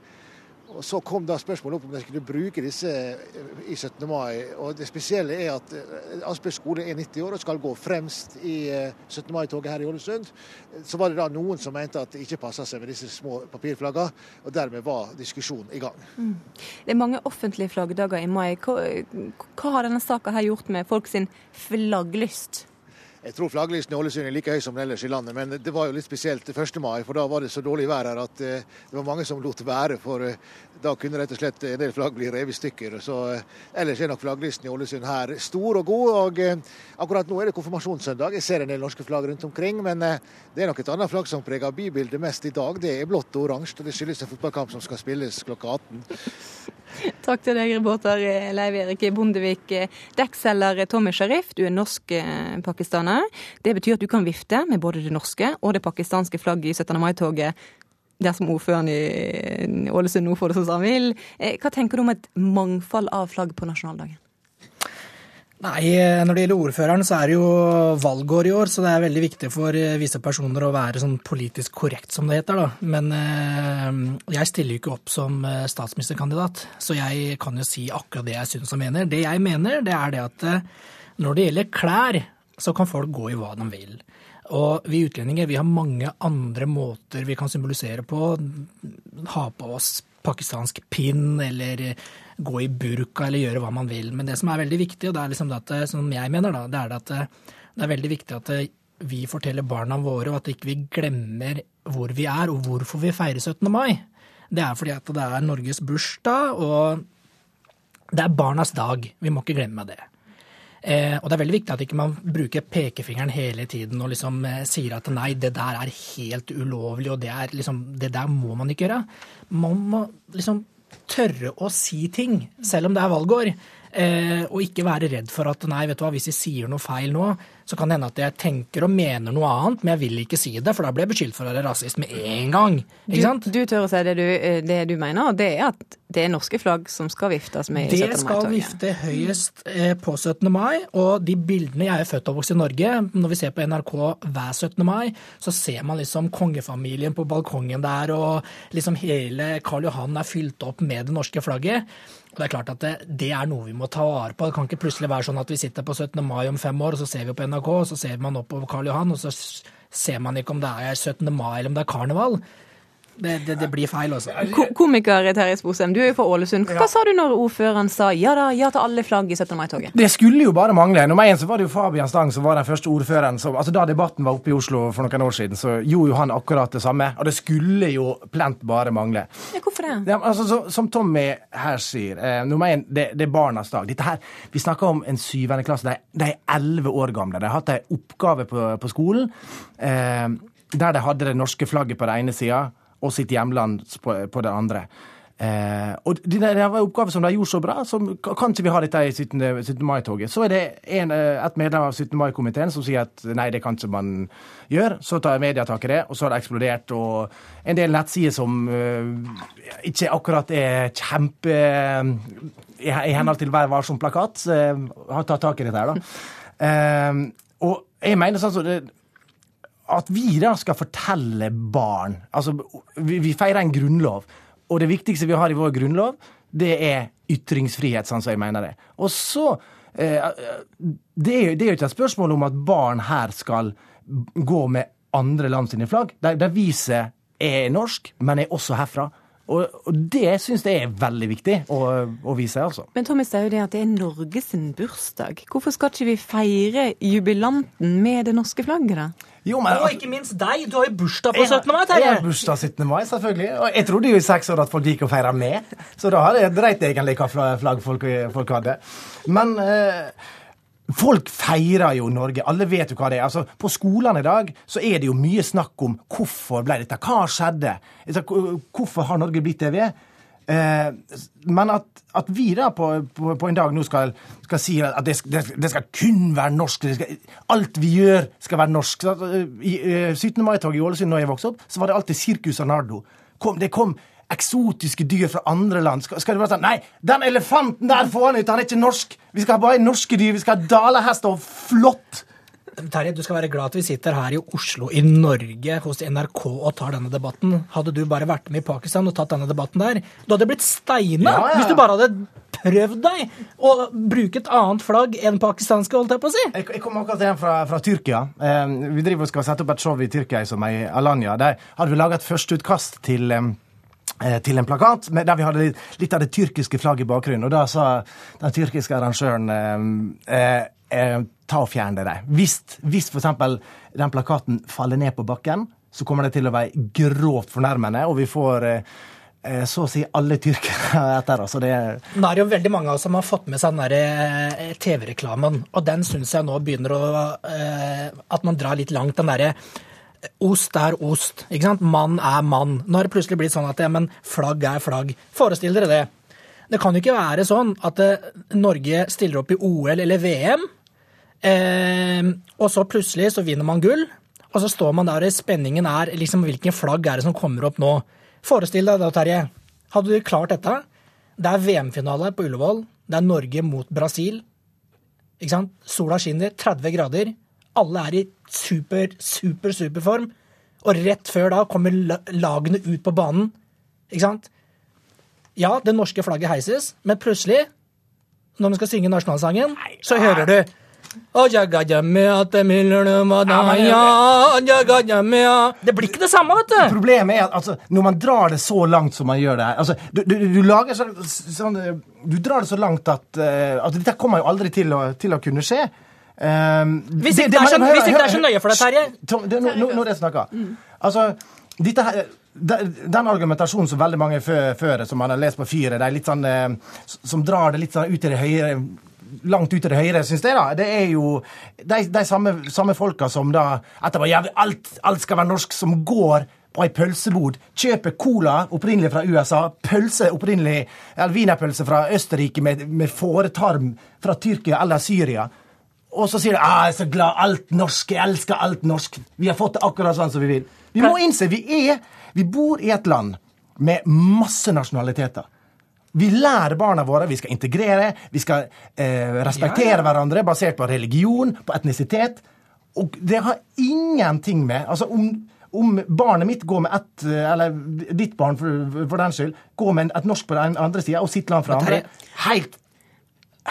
Og Så kom da spørsmålet opp om de skulle bruke disse eh, i 17. mai. og Det spesielle er at eh, skole er 90 år og skal gå fremst i 17. Eh, mai-toget her i Ålesund. Så var det da noen som mente at det ikke passa seg med disse små papirflaggene, og dermed var diskusjonen i gang. Mm. Det er mange offentlige flaggdager i mai. Hva, hva har denne saka gjort med folk sin flagglyst? Jeg tror flagglisten i Ålesund er like høy som den ellers i landet, men det var jo litt spesielt 1. mai, for da var det så dårlig vær her at eh, det var mange som lot være. For eh, da kunne rett og slett en del flagg bli revet i stykker. Så eh, ellers er nok flagglisten i Ålesund her stor og god. Og akkurat nå er det konfirmasjonssøndag. Jeg ser en del norske flagg rundt omkring, men det er nok et annet flagg som preger bybildet mest i dag. Det er blått og oransje, og det skyldes en fotballkamp som skal spilles klokka 18. Takk til deg, reporter Leiv Erik Bondevik. Dekkselger Tommy Sharif, du er norsk-pakistaner. Det betyr at du kan vifte med både det norske og det pakistanske flagget i 17. mai-toget dersom ordføreren i Ålesund nå får det som han vil. Eh, hva tenker du om et mangfold av flagg på nasjonaldagen? Nei, Når det gjelder ordføreren, så er det jo valgår i år, så det er veldig viktig for eh, visse personer å være sånn politisk korrekt, som det heter. da. Men eh, jeg stiller jo ikke opp som eh, statsministerkandidat, så jeg kan jo si akkurat det jeg syns og mener. Det jeg mener, det er det at eh, når det gjelder klær, så kan folk gå i hva de vil. Og vi utlendinger vi har mange andre måter vi kan symbolisere på. Ha på oss pakistansk pinn, eller gå i burka, eller gjøre hva man vil. Men det som er veldig viktig, og det er liksom at, som jeg mener, da, det er at det er veldig viktig at vi forteller barna våre, og at ikke vi glemmer hvor vi er, og hvorfor vi feirer 17. mai. Det er fordi at det er Norges bursdag, og det er barnas dag. Vi må ikke glemme det. Eh, og det er veldig viktig at ikke man bruker pekefingeren hele tiden og liksom eh, sier at nei, det der er helt ulovlig, og det, er, liksom, det der må man ikke gjøre. Man må liksom tørre å si ting, selv om det er valgår. Eh, og ikke være redd for at nei, vet du hva, hvis jeg sier noe feil nå, så kan det hende at jeg tenker og mener noe annet, men jeg vil ikke si det, for da blir jeg beskyldt for å være rasist med en gang. Ikke sant? Du, du tør å si det du, det du mener, og det er at det er norske flagg som skal viftes med i 17. mai-toget. Det skal vifte høyest eh, på 17. mai, og de bildene Jeg er født og vokst i Norge. Når vi ser på NRK hver 17. mai, så ser man liksom kongefamilien på balkongen der, og liksom hele Karl Johan er fylt opp med det norske flagget. Det er klart at det, det, er noe vi må ta vare på. Det kan ikke plutselig være sånn at vi sitter på 17. mai om fem år, og så ser vi på NRK, og så ser man opp over Karl Johan, og så ser man ikke om det er 17. mai eller om det er karneval. Det, det, det, blir feil, altså. Ko komiker Terje Sposheim, du er jo fra Ålesund. Hva ja. sa du når ordføreren sa ja da, ja til alle flagg i 17. mai-toget? Det skulle jo bare mangle. Nummer én så var det jo Fabian Stang som var den første ordføreren som altså Da debatten var oppe i Oslo for noen år siden, så gjorde jo han akkurat det samme. Og det skulle jo plent bare mangle. Ja, hvorfor det? Ja, altså, så, som Tommy her sier, eh, nummer én, det, det, er barnas dag. Dette her, Vi snakker om en syvende klasse. De er elleve år gamle. De har hatt en oppgave på, på skolen eh, der de hadde det norske flagget på den ene sida og sitt hjemland på, på det andre. Eh, og det, det var en oppgave som de gjorde så bra, så kan ikke vi ha dette i 17. 17. mai-toget. Så er det en, eh, et medlem av 17. mai-komiteen som sier at nei, det kan ikke man gjøre. Så tar media tak i det, og så har det eksplodert. Og en del nettsider som uh, ikke akkurat er kjempe uh, i, i, henhold til Vær varsom-plakat, uh, har tatt tak i dette her, da. og jeg mener sånn som så at vi da skal fortelle barn Altså, vi, vi, feirer en grunnlov, og det viktigste vi har i vår grunnlov, det er ytringsfrihet, sånn som jeg mener det. Og så eh, det, er, det er jo ikke et spørsmål om at barn her skal gå med andre land sine flagg. Der, der viset er norsk, men er også herfra. Og, det syns jeg er veldig viktig å, å vise. altså. Men Tommy er jo det at det er Norges bursdag. Hvorfor skal ikke vi feire jubilanten med det norske flagget, da? Jo, men, og ikke minst deg. Du har jo bursdag på 17. mai. Terje. Jeg har bursdag 17. mai, selvfølgelig. Og jeg trodde jo i seks år at folk gikk og feira med, så da hadde jeg dreit egentlig hva flagg folk, folk hadde. Men eh, Folk feirer jo Norge. Alle vet jo hva det er. Altså, på skolene i dag så er det jo mye snakk om hvorfor ble dette. Hva skjedde? Hvorfor har Norge blitt det vi er? Eh, men at, at, vi da på, på, på, en dag nå skal, skal si at det, det, det, skal kun være norsk skal, Alt vi gjør, skal være norsk. I 17. mai-toget i Ålesund da jeg vokste opp, så var det alltid Circus Arnardo. Kom, det kom eksotiske dyr fra andre land. Skal, skal det være sånn Nei, den elefanten der får han ut, han er ikke norsk! Vi skal ha bare norske dyr. Vi skal ha dalahester og flått! Terje, du skal være glad at vi sitter her i Oslo i Norge hos NRK og tar denne debatten. Hadde du bare vært med i Pakistan og tatt denne debatten der, du hadde blitt steina ja, ja, hvis du bare hadde prøvd deg å bruke et annet flagg enn pakistanske, holdt jeg på å si. Jeg, jeg kom akkurat hjem fra, fra Tyrkia. Eh, vi driver og skal sette opp et show i Tyrkia som er i Alanya. Der hadde vi laga et førsteutkast til eh, Eh, til en plakat der vi hadde litt av det tyrkiske flagget i bakgrunnen. Og da sa den tyrkiske arrangøren eh, eh, ta og fjerne det. Hvis, hvis f.eks. den plakaten faller ned på bakken, så kommer det til å være grovt fornærmende, og vi får eh, eh så å si alle tyrkere etter oss. Det Nå er det jo veldig mange av oss som har fått med seg den TV-reklamen, og den syns jeg nå begynner å At man drar litt langt, den derre Ost er ost. ikke sant? Mann er mann. Nå har det plutselig blitt sånn at ja, men flagg er flagg. Forestill dere det. Det kan jo ikke være sånn at eh, Norge stiller opp i OL eller VM, eh, og så plutselig så vinner man gull, og så står man der og spenningen er liksom hvilken flagg er det som kommer opp nå. Forestill deg da, Terje. Hadde du klart dette? Det er VM-finale på Ullevål. Det er Norge mot Brasil. Ikke sant? Sola skinner, 30 grader. Alle er i super, super, super form. Og rett før da kommer lagene ut på banen. Ikke sant? Ja, det norske flagget heises, men plutselig, når man skal synge nasjonalsangen, så hører du Det blir ikke det samme, vet du. Problemet er at altså, når man drar det så langt som man gjør det her altså, du, du, du lager så, sånn eh, Du drar det så langt at uh, at Dette kommer jo aldri til å, til å kunne skje. Um, Hvis ikke det så- hvis det er så nøye for deg, Terje. Nå, nå, nå er det snakker. Altså, dette her den argumentasjonen som veldig mange før, før som man har lest på Fyret, de er litt sånn, eh, som drar det litt sånn ut i det høyre langt ut til høyre, syns jeg, da. Det er jo de, de samme, samme folka som da etterpå jævlig, alt, alt skal være norsk, som går på ei pølsebod, kjøper cola opprinnelig fra USA, pølse opprinnelig, eller wienerpølse fra Østerrike med, med fåretarm fra Tyrkia eller Syria. Og så sier de ah, 'jeg er så glad, alt norsk, jeg elsker alt norsk'. Vi har fått det akkurat sånn som vi vil. Vi må innse vi er Vi bor i et land med masse nasjonaliteter. Vi lærer barna våre, vi skal integrere, vi skal eh, respektere Ja, ja. hverandre basert på religion, på etnisitet. Og det har ingenting med Altså, om, om barnet mitt går med ett eh, Eller ditt barn, for, for den skyld, går med et norsk på den andre sida og sitt land fra andre Helt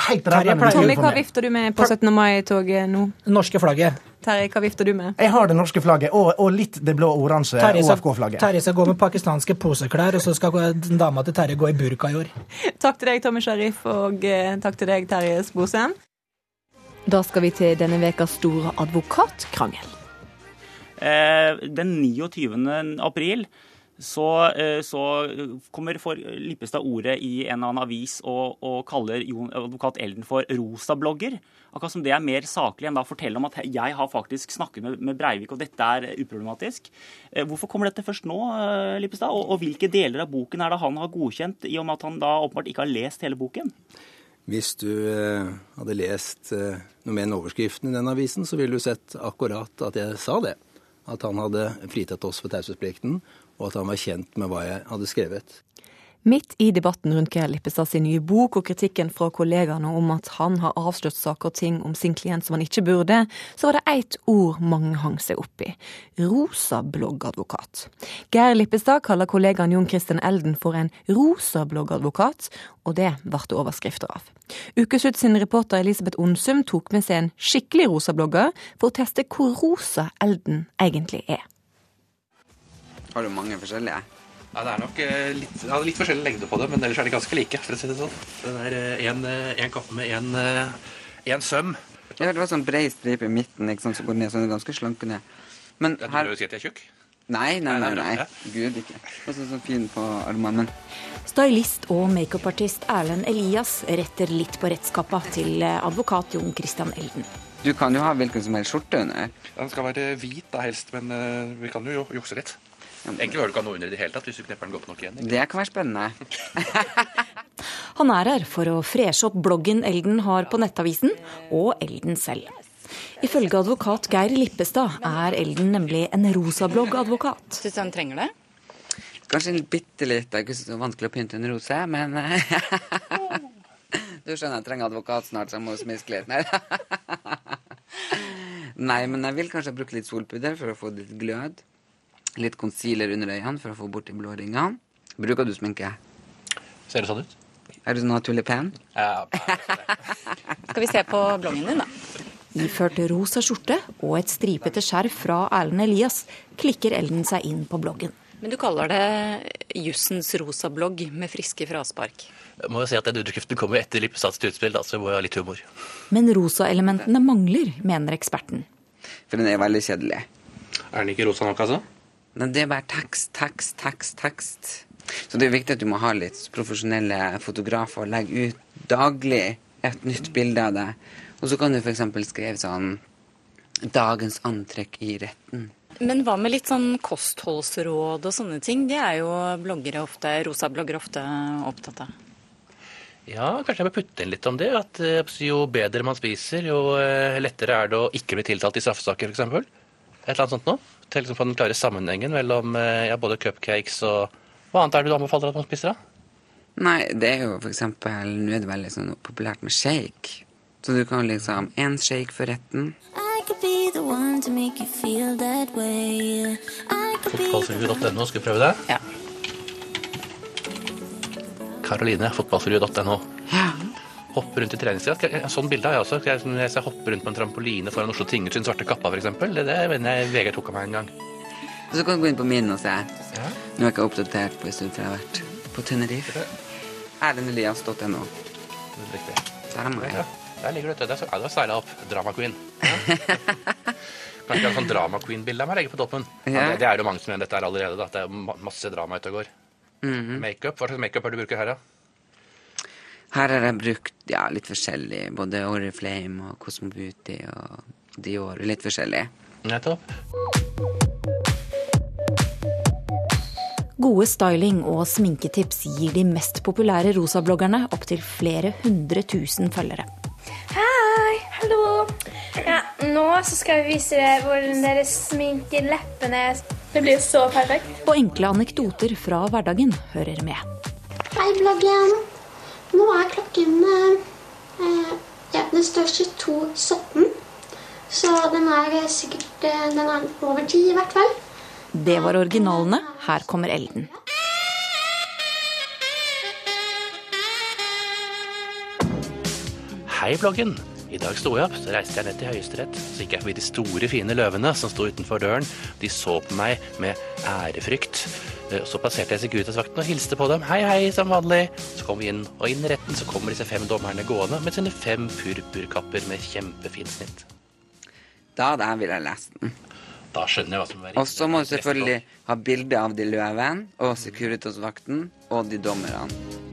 Helt rævende Tommy, hva vifter du med på 17. mai-toget nå? Norske flagget. Terje, hva vifter du med? Jeg har det norske flagget og, og litt det blå-oransje OFK-flagget. Terje skal gå med pakistanske poseklær, og så skal gå- dama til Terje gå i burka i år. Takk til deg, Tommy Sharif, og eh, takk til deg, Terje Sposem. Da skal vi til denne ukas store advokatkrangel. Eh, den 29. april så, eh, så kommer for Lippestad ordet i en eller annen avis og, og kaller Jon, advokat Elden for rosablogger. Akkurat som det er mer saklig enn å fortelle om at jeg har faktisk snakket med, med Breivik, og dette er uproblematisk. Eh, Hvorfor kommer dette først nå, eh, Lippestad? Og, og hvilke deler av boken er det han har godkjent, i og med at han da åpenbart ikke har lest hele boken? Hvis du hadde lest noe mer enn overskriften i den avisen, så ville du sett akkurat at jeg sa det. At han hadde fritatt oss for taushetsplikten, og at han var kjent med hva jeg hadde skrevet. Midt i debatten rundt Geir Lippestad sin nye bok og kritikken fra kollegaene om at han har avslørt saker og ting om sin klient som han ikke burde, så var det ett ord mange hang seg opp i. Rosabloggadvokat. Geir Lippestad kaller kollegaen Jon Christian Elden for en rosabloggadvokat, og det ble det overskrifter av. Ukeslutt sin reporter Elisabeth Onsum tok med seg en skikkelig rosablogger for å teste hvor rosa Elden egentlig er. Har du mange forskjellige? Ja, det er nok eh, litt, ja, litt forskjellig lengde på det, men ellers er de ganske like. for å si det sånn. Det er én kappe med én søm. Ja, det var sånn brei stripe i midten sant, som går ned, så den er ganske slanke ned. Men Ja, du her vil jo si at jeg er tjukk? Nei, nei, nei. Nei, nei. Gud, ikke. Og så så fin på armene. Men Stylist og makeupartist Erlend Elias retter litt på rettskappa til eh, advokat Jon Christian Elden. du kan jo ha hvilken som helst skjorte under. Den skal være hvit da helst, men eh, vi kan jo jukse litt. Egentlig hører du ikke ha noe under i det hele tatt, hvis du knepper den godt nok igjen. ikke? Det kan være spennende. Han er her for å freshe opp bloggen Elden har på Nettavisen, og Elden selv. Ifølge advokat Geir Lippestad er Elden nemlig en rosabloggadvokat. Syns du han trenger det? Kanskje en bitte litt. Det er ikke så vanskelig å pynte en rose, men Du skjønner, jeg trenger advokat snart, så jeg må smiske litt. Nei. Nei, men jeg vil kanskje bruke litt solpudder for å få litt glød. Litt concealer under øynene for å få bort de blå ringene. Bruker du sminke? Ser det sånn ut? Er du sånn naturlig pen? Ja, Skal vi se på bloggen din, da? Iført rosa skjorte og et stripete skjerf fra Erlend Elias klikker Elden seg inn på bloggen. Men du kaller det jussens rosablogg med friske fraspark. Jeg må jo si at den underskriften kommer etter Lippesats utspill, da, så jeg må ha litt humor. Men rosaelementene mangler, mener eksperten. For den er veldig kjedelig. Er den ikke rosa nok, altså? Det er bare tekst, tekst, tekst, tekst. Så det er viktig at du må ha litt profesjonelle fotografer og legge ut daglig et nytt bilde av deg. Og så kan du f.eks. skrive sånn 'Dagens antrekk i retten'. Men hva med litt sånn kostholdsråd og sånne ting? Det er jo bloggere ofte, rosa bloggere ofte opptatt av. Ja, kanskje jeg bør putte inn litt om det. At eh, jo bedre man spiser, jo eh, lettere er det å ikke bli tiltalt i straffesaker, f.eks. Et eller annet sånt noe. Til liksom få den klare sammenhengen mellom eh, ja, både cupcakes og Hva annet er det du anbefaler at man spiser, da? Nei, det er jo f.eks. Nå er det veldig sånn populært med shake. Så du kan liksom én shake for retten. I could be the one to make you feel that way. I could be Fotballfrue.no, skal vi prøve det? Ja. Karoline, fotballfrue.no. Hoppe rundt i treningsdrakt. Sånn bilde har jeg også. Jeg, jeg, jeg hopper rundt på en trampoline foran Oslo tinghus sin svarte kappa, f.eks. Det, det mener jeg Vegard tok av meg en gang. Og så kan du gå inn på min og se. Nå er jeg ikke oppdatert på en stund, for jeg har vært på Tenerife. Erlendelias.no. Der er meg. Ja, der ligger du. vet du. Der, ja, har seila opp. Drama queen. Ja. Kanskje en sånn drama queen-bilde av meg legger på toppen. Ja. Ja. det, det er jo mange som mener dette er allerede. Da. Det er masse drama ute og går. Mhm. Makeup. Hva slags makeup er det du bruker her, da? Her har jeg brukt ja, litt forskjellig. Både Oriflame og Cosmobuti og Dior. Litt forskjellig. Nettopp. Gode styling- og sminketips gir de mest populære rosabloggerne opptil flere hundre tusen følgere. Hei, hallo. Ja, nå så skal vi vise dere hvordan dere sminker leppene. Det blir så perfekt. Og enkle anekdoter fra hverdagen hører med. Hei, bloggen. Nå er klokken eh, ja, Den står 22.17. Så den er eh, sikkert eh, Den er over ti, i hvert fall. Det var originalene. Her kommer Elden. Hei, bloggen. I dag sto jeg opp, så reiste jeg ned til Høyesterett. Så gikk jeg forbi de store, fine løvene som sto utenfor døren. De så på meg med ærefrykt. Eh, Så passerte jeg Securitas-vakten og hilste på dem. Hei, hei, som vanlig. Så kom vi inn, og inn i retten så kommer disse fem dommerne gående med sine fem purpurkapper med kjempefint snitt. Da hadde jeg lese den. Da skjønner jeg hva som er Og så må du selvfølgelig ha bilde av de løvene og Securitas-vakten og de dommerne.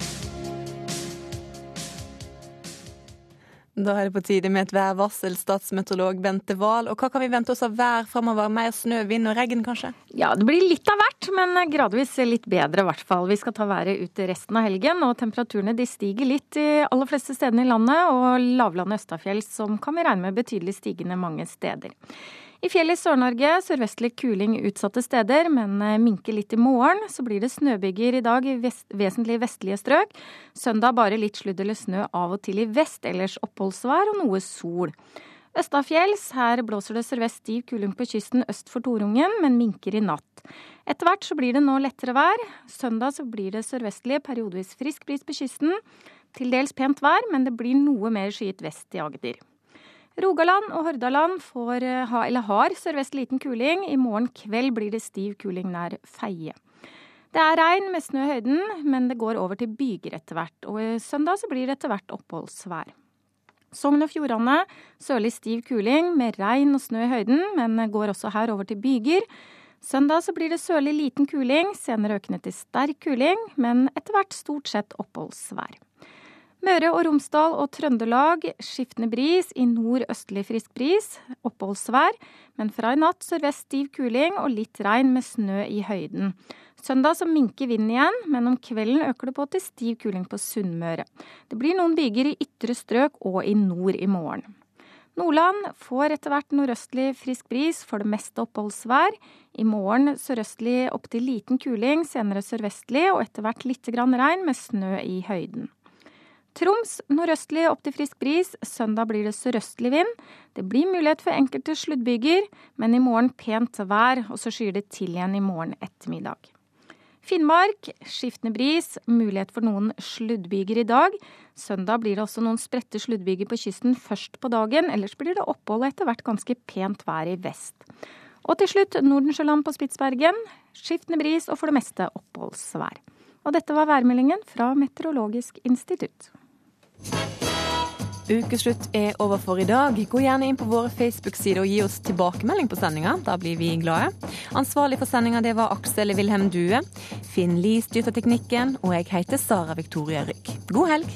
Da er det på tide med et værvarsel, statsmeteorolog Bente Wahl. Og hva kan vi vente oss av vær framover? Mer snø, vind og regn, kanskje? Ja, det blir litt av hvert, men gradvis litt bedre i hvert fall. Vi skal ta været ut resten av helgen, og temperaturene de stiger litt i aller fleste stedene i landet. Og lavlandet østafjells som kan vi regne med betydelig stigende mange steder. I fjellet i Sør-Norge sørvestlig kuling utsatte steder, men eh, minker litt i morgen. Så blir det snøbyger i dag i vest, vesentlig vestlige strøk. Søndag bare litt sludd eller snø av og til i vest, ellers oppholdsvær og noe sol. Østafjells, her blåser det sørvest stiv kuling på kysten øst for Torungen, men minker i natt. Etter hvert så blir det nå lettere vær. Søndag så blir det sørvestlig, periodevis frisk bris på kysten. Til dels pent vær, men det blir noe mer skyet vest i Agder. Rogaland og Hordaland får eh, har sørvest liten kuling. I morgen kveld blir det stiv kuling nær Feie. Det er regn med snø i høyden, men det går over til byger etter hvert. Og søndag så blir det etter hvert oppholdsvær. Sogn og Fjordane sørlig stiv kuling med regn og snø i høyden, men går også her over til byger. Søndag blir det sørlig liten kuling, senere økende til sterk kuling, men etter hvert stort sett oppholdsvær. Møre og Romsdal og Trøndelag skiftende bris, i nord østlig frisk bris, oppholdsvær, men fra i natt sørvest stiv kuling og litt regn med snø i høyden. Søndag så minker vinden igjen, men om kvelden øker det på til stiv kuling på Sunnmøre. Det blir noen byger i ytre strøk og i nord i morgen. Nordland får etter hvert nordøstlig frisk bris, for det meste oppholdsvær. I morgen sørøstlig opptil liten kuling, senere sørvestlig og etter hvert litt regn med snø i høyden. Troms nordøstlig opp til frisk bris. Søndag blir det sørøstlig vind. Det blir mulighet for enkelte sluddbyger, men i morgen pent vær, og så skyer det til igjen i morgen ettermiddag. Finnmark skiftende bris, mulighet for noen sluddbyger i dag. Søndag blir det også noen spredte sluddbyger på kysten først på dagen, ellers blir det opphold og etter hvert ganske pent vær i vest. Og til slutt Nordensjøland på Spitsbergen. Skiftende bris og for det meste oppholdsvær. Og dette var værmeldingen fra Meteorologisk institutt. Ukeslutt er over for i dag. Gå gjerne inn på våre Facebook-sider og gi oss tilbakemelding på sendinga. Da blir vi glade. Ansvarlig for sendinga det var Aksel Wilhelm Due. Finn Lie styrte teknikken, og jeg heter Sara Victoria Rygg. God helg.